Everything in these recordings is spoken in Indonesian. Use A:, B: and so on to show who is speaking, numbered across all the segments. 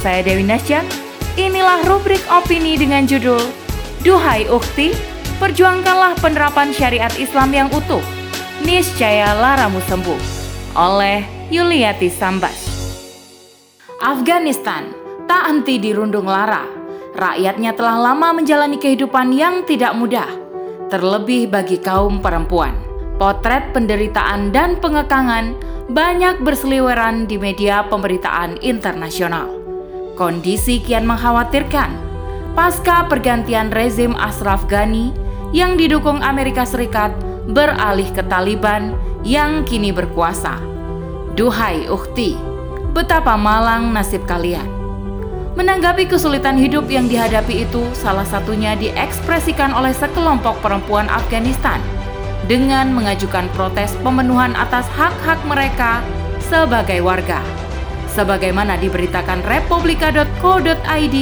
A: Saya Dewi Nasya, inilah rubrik opini dengan judul Duhai Ukti, perjuangkanlah penerapan syariat Islam yang utuh. Niscaya laramu sembuh. Oleh Yuliati Sambas. Afghanistan tak henti dirundung lara. Rakyatnya telah lama menjalani kehidupan yang tidak mudah, terlebih bagi kaum perempuan. Potret penderitaan dan pengekangan banyak berseliweran di media pemberitaan internasional. Kondisi kian mengkhawatirkan pasca pergantian rezim Ashraf Ghani yang didukung Amerika Serikat beralih ke Taliban yang kini berkuasa. Duhai Ukti, betapa malang nasib kalian. Menanggapi kesulitan hidup yang dihadapi itu, salah satunya diekspresikan oleh sekelompok perempuan Afghanistan dengan mengajukan protes pemenuhan atas hak-hak mereka sebagai warga. Sebagaimana diberitakan republika.co.id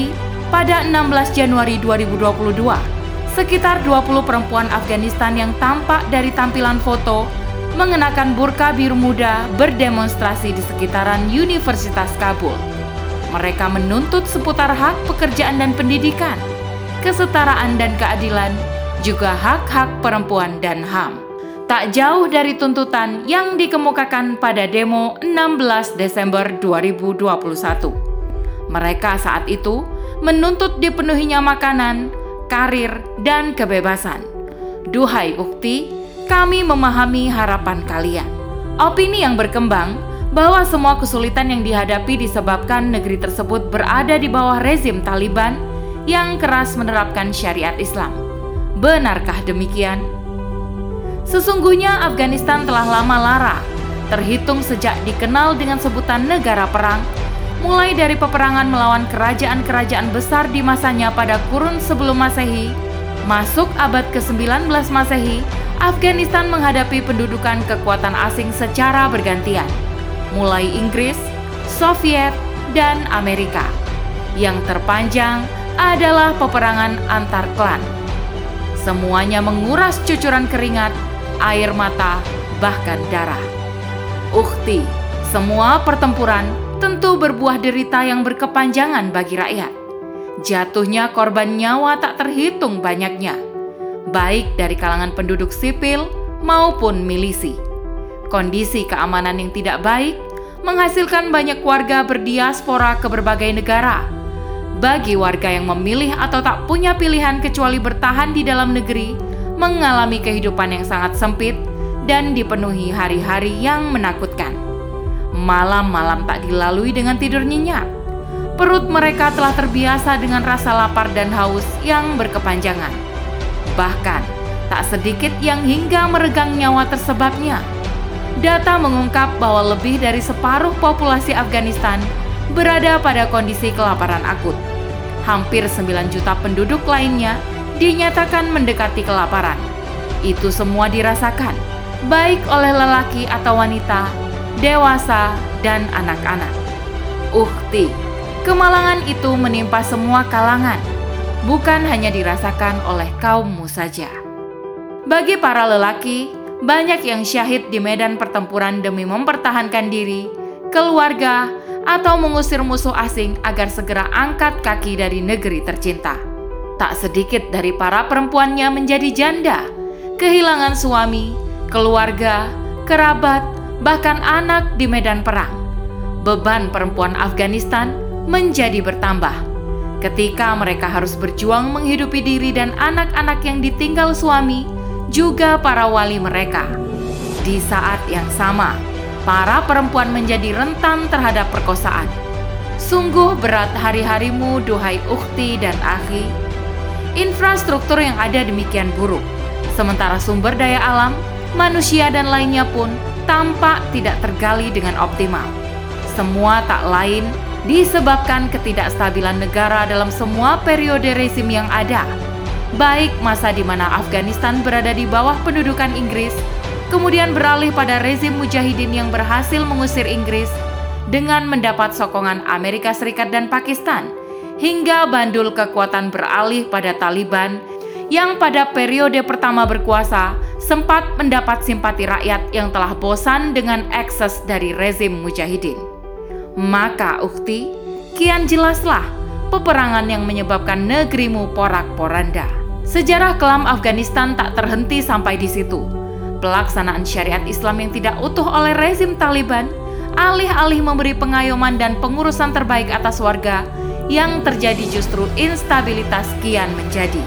A: pada 16 Januari 2022, sekitar 20 perempuan Afghanistan yang tampak dari tampilan foto mengenakan burka biru muda berdemonstrasi di sekitaran Universitas Kabul. Mereka menuntut seputar hak pekerjaan dan pendidikan, kesetaraan dan keadilan, juga hak-hak perempuan dan HAM. Tak jauh dari tuntutan yang dikemukakan pada demo 16 Desember 2021. Mereka saat itu menuntut dipenuhinya makanan, karir, dan kebebasan. Duhai bukti, kami memahami harapan kalian. Opini yang berkembang bahwa semua kesulitan yang dihadapi disebabkan negeri tersebut berada di bawah rezim Taliban yang keras menerapkan syariat Islam. Benarkah demikian? Sesungguhnya Afghanistan telah lama lara, terhitung sejak dikenal dengan sebutan negara perang, mulai dari peperangan melawan kerajaan-kerajaan besar di masanya pada kurun sebelum Masehi, masuk abad ke-19 Masehi, Afghanistan menghadapi pendudukan kekuatan asing secara bergantian, mulai Inggris, Soviet, dan Amerika. Yang terpanjang adalah peperangan antar klan. Semuanya menguras cucuran keringat, air mata, bahkan darah. Ukti, semua pertempuran tentu berbuah derita yang berkepanjangan bagi rakyat. Jatuhnya korban nyawa tak terhitung banyaknya baik dari kalangan penduduk sipil maupun milisi. Kondisi keamanan yang tidak baik menghasilkan banyak warga berdiaspora ke berbagai negara. Bagi warga yang memilih atau tak punya pilihan kecuali bertahan di dalam negeri, mengalami kehidupan yang sangat sempit dan dipenuhi hari-hari yang menakutkan. Malam-malam tak dilalui dengan tidur nyenyak. Perut mereka telah terbiasa dengan rasa lapar dan haus yang berkepanjangan Bahkan, tak sedikit yang hingga meregang nyawa tersebabnya. Data mengungkap bahwa lebih dari separuh populasi Afghanistan berada pada kondisi kelaparan akut. Hampir 9 juta penduduk lainnya dinyatakan mendekati kelaparan. Itu semua dirasakan, baik oleh lelaki atau wanita, dewasa, dan anak-anak. Ukti, kemalangan itu menimpa semua kalangan, bukan hanya dirasakan oleh kaummu saja. Bagi para lelaki, banyak yang syahid di medan pertempuran demi mempertahankan diri, keluarga, atau mengusir musuh asing agar segera angkat kaki dari negeri tercinta. Tak sedikit dari para perempuannya menjadi janda, kehilangan suami, keluarga, kerabat, bahkan anak di medan perang. Beban perempuan Afghanistan menjadi bertambah ketika mereka harus berjuang menghidupi diri dan anak-anak yang ditinggal suami, juga para wali mereka. Di saat yang sama, para perempuan menjadi rentan terhadap perkosaan. Sungguh berat hari-harimu, duhai ukti dan akhi. Infrastruktur yang ada demikian buruk, sementara sumber daya alam, manusia dan lainnya pun tampak tidak tergali dengan optimal. Semua tak lain disebabkan ketidakstabilan negara dalam semua periode rezim yang ada, baik masa di mana Afghanistan berada di bawah pendudukan Inggris, kemudian beralih pada rezim mujahidin yang berhasil mengusir Inggris dengan mendapat sokongan Amerika Serikat dan Pakistan, hingga bandul kekuatan beralih pada Taliban yang pada periode pertama berkuasa sempat mendapat simpati rakyat yang telah bosan dengan ekses dari rezim mujahidin. Maka ukti, kian jelaslah peperangan yang menyebabkan negerimu porak-poranda. Sejarah kelam Afghanistan tak terhenti sampai di situ. Pelaksanaan syariat Islam yang tidak utuh oleh rezim Taliban, alih-alih memberi pengayoman dan pengurusan terbaik atas warga, yang terjadi justru instabilitas kian menjadi.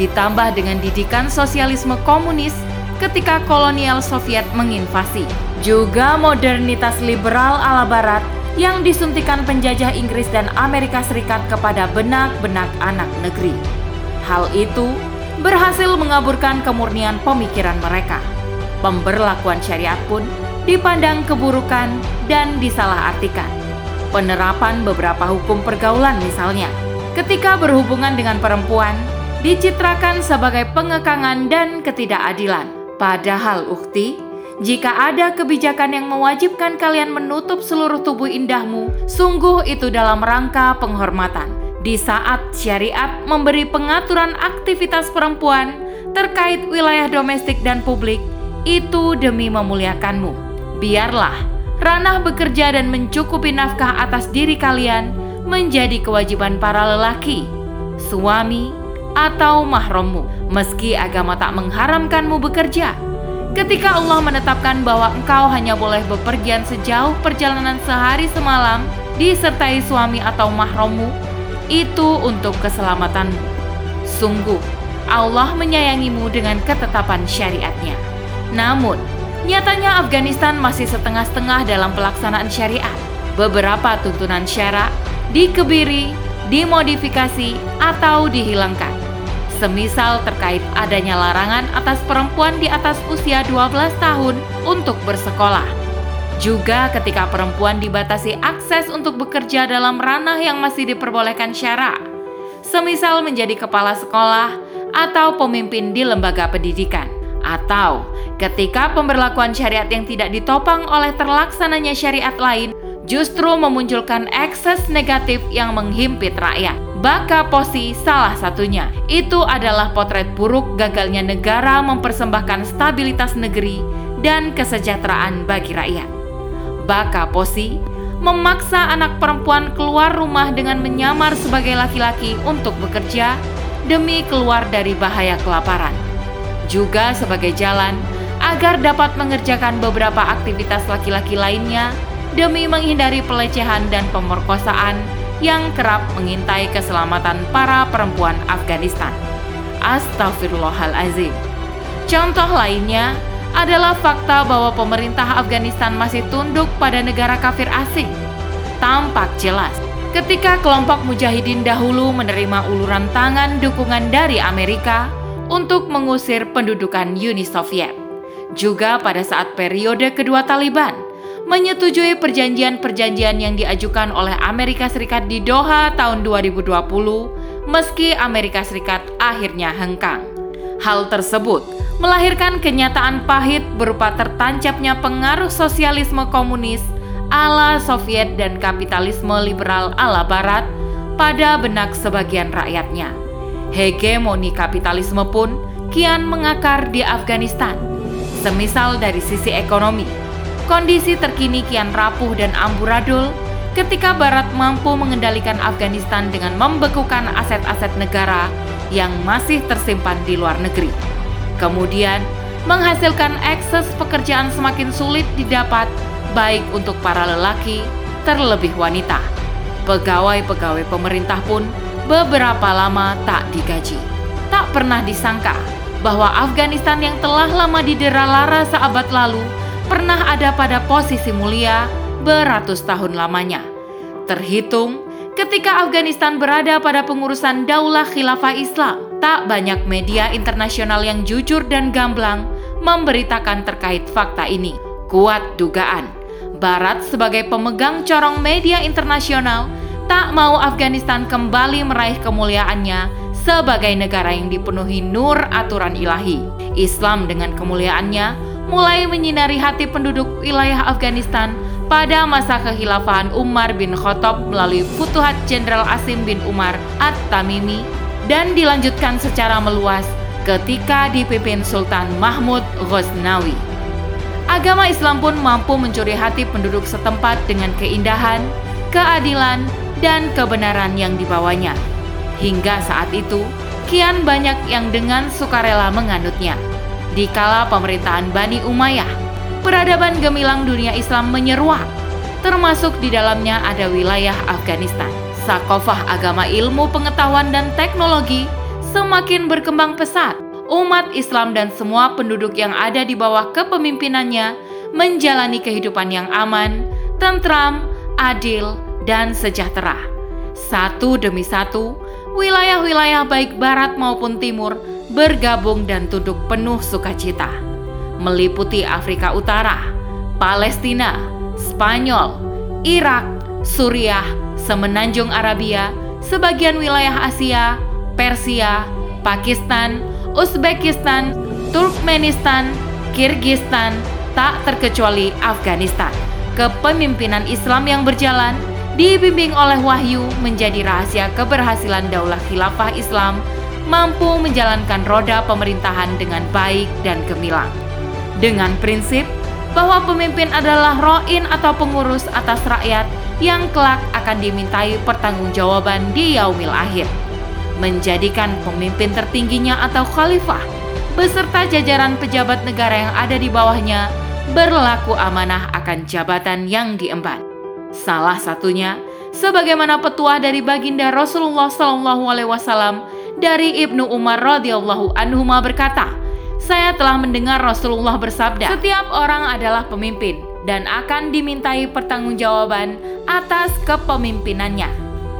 A: Ditambah dengan didikan sosialisme komunis ketika kolonial Soviet menginvasi. Juga modernitas liberal ala barat yang disuntikan penjajah Inggris dan Amerika Serikat kepada benak-benak anak negeri. Hal itu berhasil mengaburkan kemurnian pemikiran mereka. Pemberlakuan syariat pun dipandang keburukan dan disalahartikan. Penerapan beberapa hukum pergaulan misalnya, ketika berhubungan dengan perempuan, dicitrakan sebagai pengekangan dan ketidakadilan. Padahal ukti, jika ada kebijakan yang mewajibkan kalian menutup seluruh tubuh indahmu, sungguh itu dalam rangka penghormatan. Di saat syariat memberi pengaturan aktivitas perempuan terkait wilayah domestik dan publik, itu demi memuliakanmu. Biarlah ranah bekerja dan mencukupi nafkah atas diri kalian menjadi kewajiban para lelaki, suami, atau mahrammu, meski agama tak mengharamkanmu bekerja Ketika Allah menetapkan bahwa engkau hanya boleh bepergian sejauh perjalanan sehari semalam disertai suami atau mahrammu, itu untuk keselamatanmu. Sungguh, Allah menyayangimu dengan ketetapan syariatnya. Namun, nyatanya Afghanistan masih setengah-setengah dalam pelaksanaan syariat. Beberapa tuntunan syarak dikebiri, dimodifikasi, atau dihilangkan semisal terkait adanya larangan atas perempuan di atas usia 12 tahun untuk bersekolah. Juga ketika perempuan dibatasi akses untuk bekerja dalam ranah yang masih diperbolehkan syarak, semisal menjadi kepala sekolah atau pemimpin di lembaga pendidikan, atau ketika pemberlakuan syariat yang tidak ditopang oleh terlaksananya syariat lain justru memunculkan ekses negatif yang menghimpit rakyat. Baka Posi salah satunya. Itu adalah potret buruk gagalnya negara mempersembahkan stabilitas negeri dan kesejahteraan bagi rakyat. Baka Posi memaksa anak perempuan keluar rumah dengan menyamar sebagai laki-laki untuk bekerja demi keluar dari bahaya kelaparan. Juga sebagai jalan agar dapat mengerjakan beberapa aktivitas laki-laki lainnya demi menghindari pelecehan dan pemerkosaan yang kerap mengintai keselamatan para perempuan Afghanistan. Astagfirullahalazim. Contoh lainnya adalah fakta bahwa pemerintah Afghanistan masih tunduk pada negara kafir asing. Tampak jelas ketika kelompok mujahidin dahulu menerima uluran tangan dukungan dari Amerika untuk mengusir pendudukan Uni Soviet. Juga pada saat periode kedua Taliban, menyetujui perjanjian-perjanjian yang diajukan oleh Amerika Serikat di Doha tahun 2020 meski Amerika Serikat akhirnya hengkang. Hal tersebut melahirkan kenyataan pahit berupa tertancapnya pengaruh sosialisme komunis ala Soviet dan kapitalisme liberal ala Barat pada benak sebagian rakyatnya. Hegemoni kapitalisme pun kian mengakar di Afghanistan. Semisal dari sisi ekonomi, Kondisi terkini kian rapuh dan amburadul ketika Barat mampu mengendalikan Afghanistan dengan membekukan aset-aset negara yang masih tersimpan di luar negeri. Kemudian, menghasilkan akses pekerjaan semakin sulit didapat baik untuk para lelaki, terlebih wanita. Pegawai-pegawai pemerintah pun beberapa lama tak digaji. Tak pernah disangka bahwa Afghanistan yang telah lama didera lara seabad lalu pernah ada pada posisi mulia beratus tahun lamanya. Terhitung ketika Afghanistan berada pada pengurusan Daulah Khilafah Islam, tak banyak media internasional yang jujur dan gamblang memberitakan terkait fakta ini. Kuat dugaan, Barat sebagai pemegang corong media internasional tak mau Afghanistan kembali meraih kemuliaannya sebagai negara yang dipenuhi nur aturan ilahi. Islam dengan kemuliaannya mulai menyinari hati penduduk wilayah Afghanistan pada masa kekhilafahan Umar bin Khattab melalui Futuhat Jenderal Asim bin Umar At-Tamimi dan dilanjutkan secara meluas ketika dipimpin Sultan Mahmud Ghaznawi. Agama Islam pun mampu mencuri hati penduduk setempat dengan keindahan, keadilan, dan kebenaran yang dibawanya. Hingga saat itu, kian banyak yang dengan sukarela menganutnya. Di kala pemerintahan Bani Umayyah, peradaban gemilang dunia Islam menyeruak, termasuk di dalamnya ada wilayah Afghanistan. Sakofah agama ilmu pengetahuan dan teknologi semakin berkembang pesat. Umat Islam dan semua penduduk yang ada di bawah kepemimpinannya menjalani kehidupan yang aman, tentram, adil, dan sejahtera. Satu demi satu, wilayah-wilayah baik barat maupun timur bergabung dan tunduk penuh sukacita. Meliputi Afrika Utara, Palestina, Spanyol, Irak, Suriah, Semenanjung Arabia, sebagian wilayah Asia, Persia, Pakistan, Uzbekistan, Turkmenistan, Kirgistan, tak terkecuali Afghanistan. Kepemimpinan Islam yang berjalan dibimbing oleh wahyu menjadi rahasia keberhasilan daulah khilafah Islam mampu menjalankan roda pemerintahan dengan baik dan gemilang. Dengan prinsip bahwa pemimpin adalah roin atau pengurus atas rakyat yang kelak akan dimintai pertanggungjawaban di yaumil akhir. Menjadikan pemimpin tertingginya atau khalifah beserta jajaran pejabat negara yang ada di bawahnya berlaku amanah akan jabatan yang diemban. Salah satunya, sebagaimana petua dari baginda Rasulullah Shallallahu Alaihi Wasallam dari Ibnu Umar radhiyallahu anhu berkata, saya telah mendengar Rasulullah bersabda, setiap orang adalah pemimpin dan akan dimintai pertanggungjawaban atas kepemimpinannya.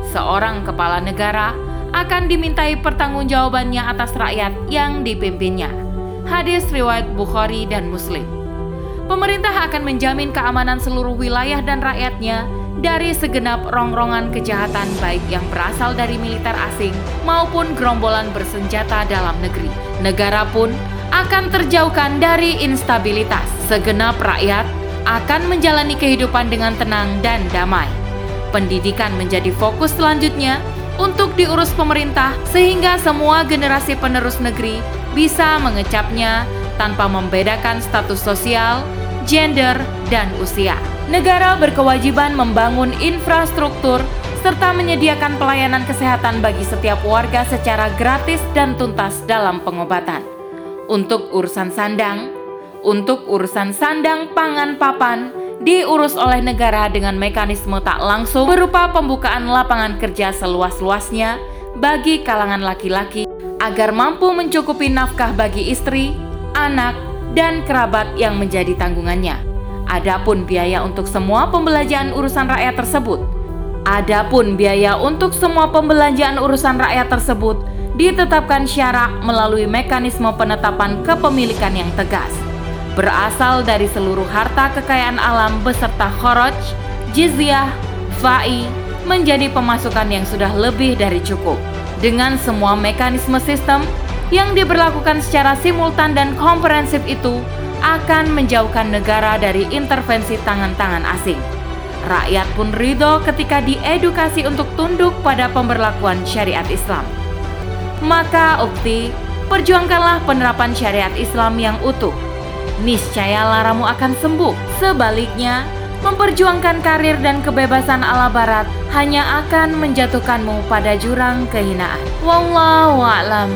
A: Seorang kepala negara akan dimintai pertanggungjawabannya atas rakyat yang dipimpinnya. Hadis riwayat Bukhari dan Muslim pemerintah akan menjamin keamanan seluruh wilayah dan rakyatnya dari segenap rongrongan kejahatan baik yang berasal dari militer asing maupun gerombolan bersenjata dalam negeri. Negara pun akan terjauhkan dari instabilitas. Segenap rakyat akan menjalani kehidupan dengan tenang dan damai. Pendidikan menjadi fokus selanjutnya untuk diurus pemerintah sehingga semua generasi penerus negeri bisa mengecapnya tanpa membedakan status sosial, gender, dan usia. Negara berkewajiban membangun infrastruktur serta menyediakan pelayanan kesehatan bagi setiap warga secara gratis dan tuntas dalam pengobatan. Untuk urusan sandang, untuk urusan sandang pangan papan diurus oleh negara dengan mekanisme tak langsung berupa pembukaan lapangan kerja seluas-luasnya bagi kalangan laki-laki agar mampu mencukupi nafkah bagi istri, anak, dan kerabat yang menjadi tanggungannya. Adapun biaya untuk semua pembelanjaan urusan rakyat tersebut, adapun biaya untuk semua pembelanjaan urusan rakyat tersebut ditetapkan syarak melalui mekanisme penetapan kepemilikan yang tegas, berasal dari seluruh harta kekayaan alam beserta khoroj, jizyah, fai, menjadi pemasukan yang sudah lebih dari cukup. Dengan semua mekanisme sistem, yang diberlakukan secara simultan dan komprehensif itu akan menjauhkan negara dari intervensi tangan-tangan asing. Rakyat pun ridho ketika diedukasi untuk tunduk pada pemberlakuan syariat Islam. Maka ukti, perjuangkanlah penerapan syariat Islam yang utuh. Niscaya laramu akan sembuh. Sebaliknya, memperjuangkan karir dan kebebasan ala barat hanya akan menjatuhkanmu pada jurang kehinaan. Wallahu a'lam.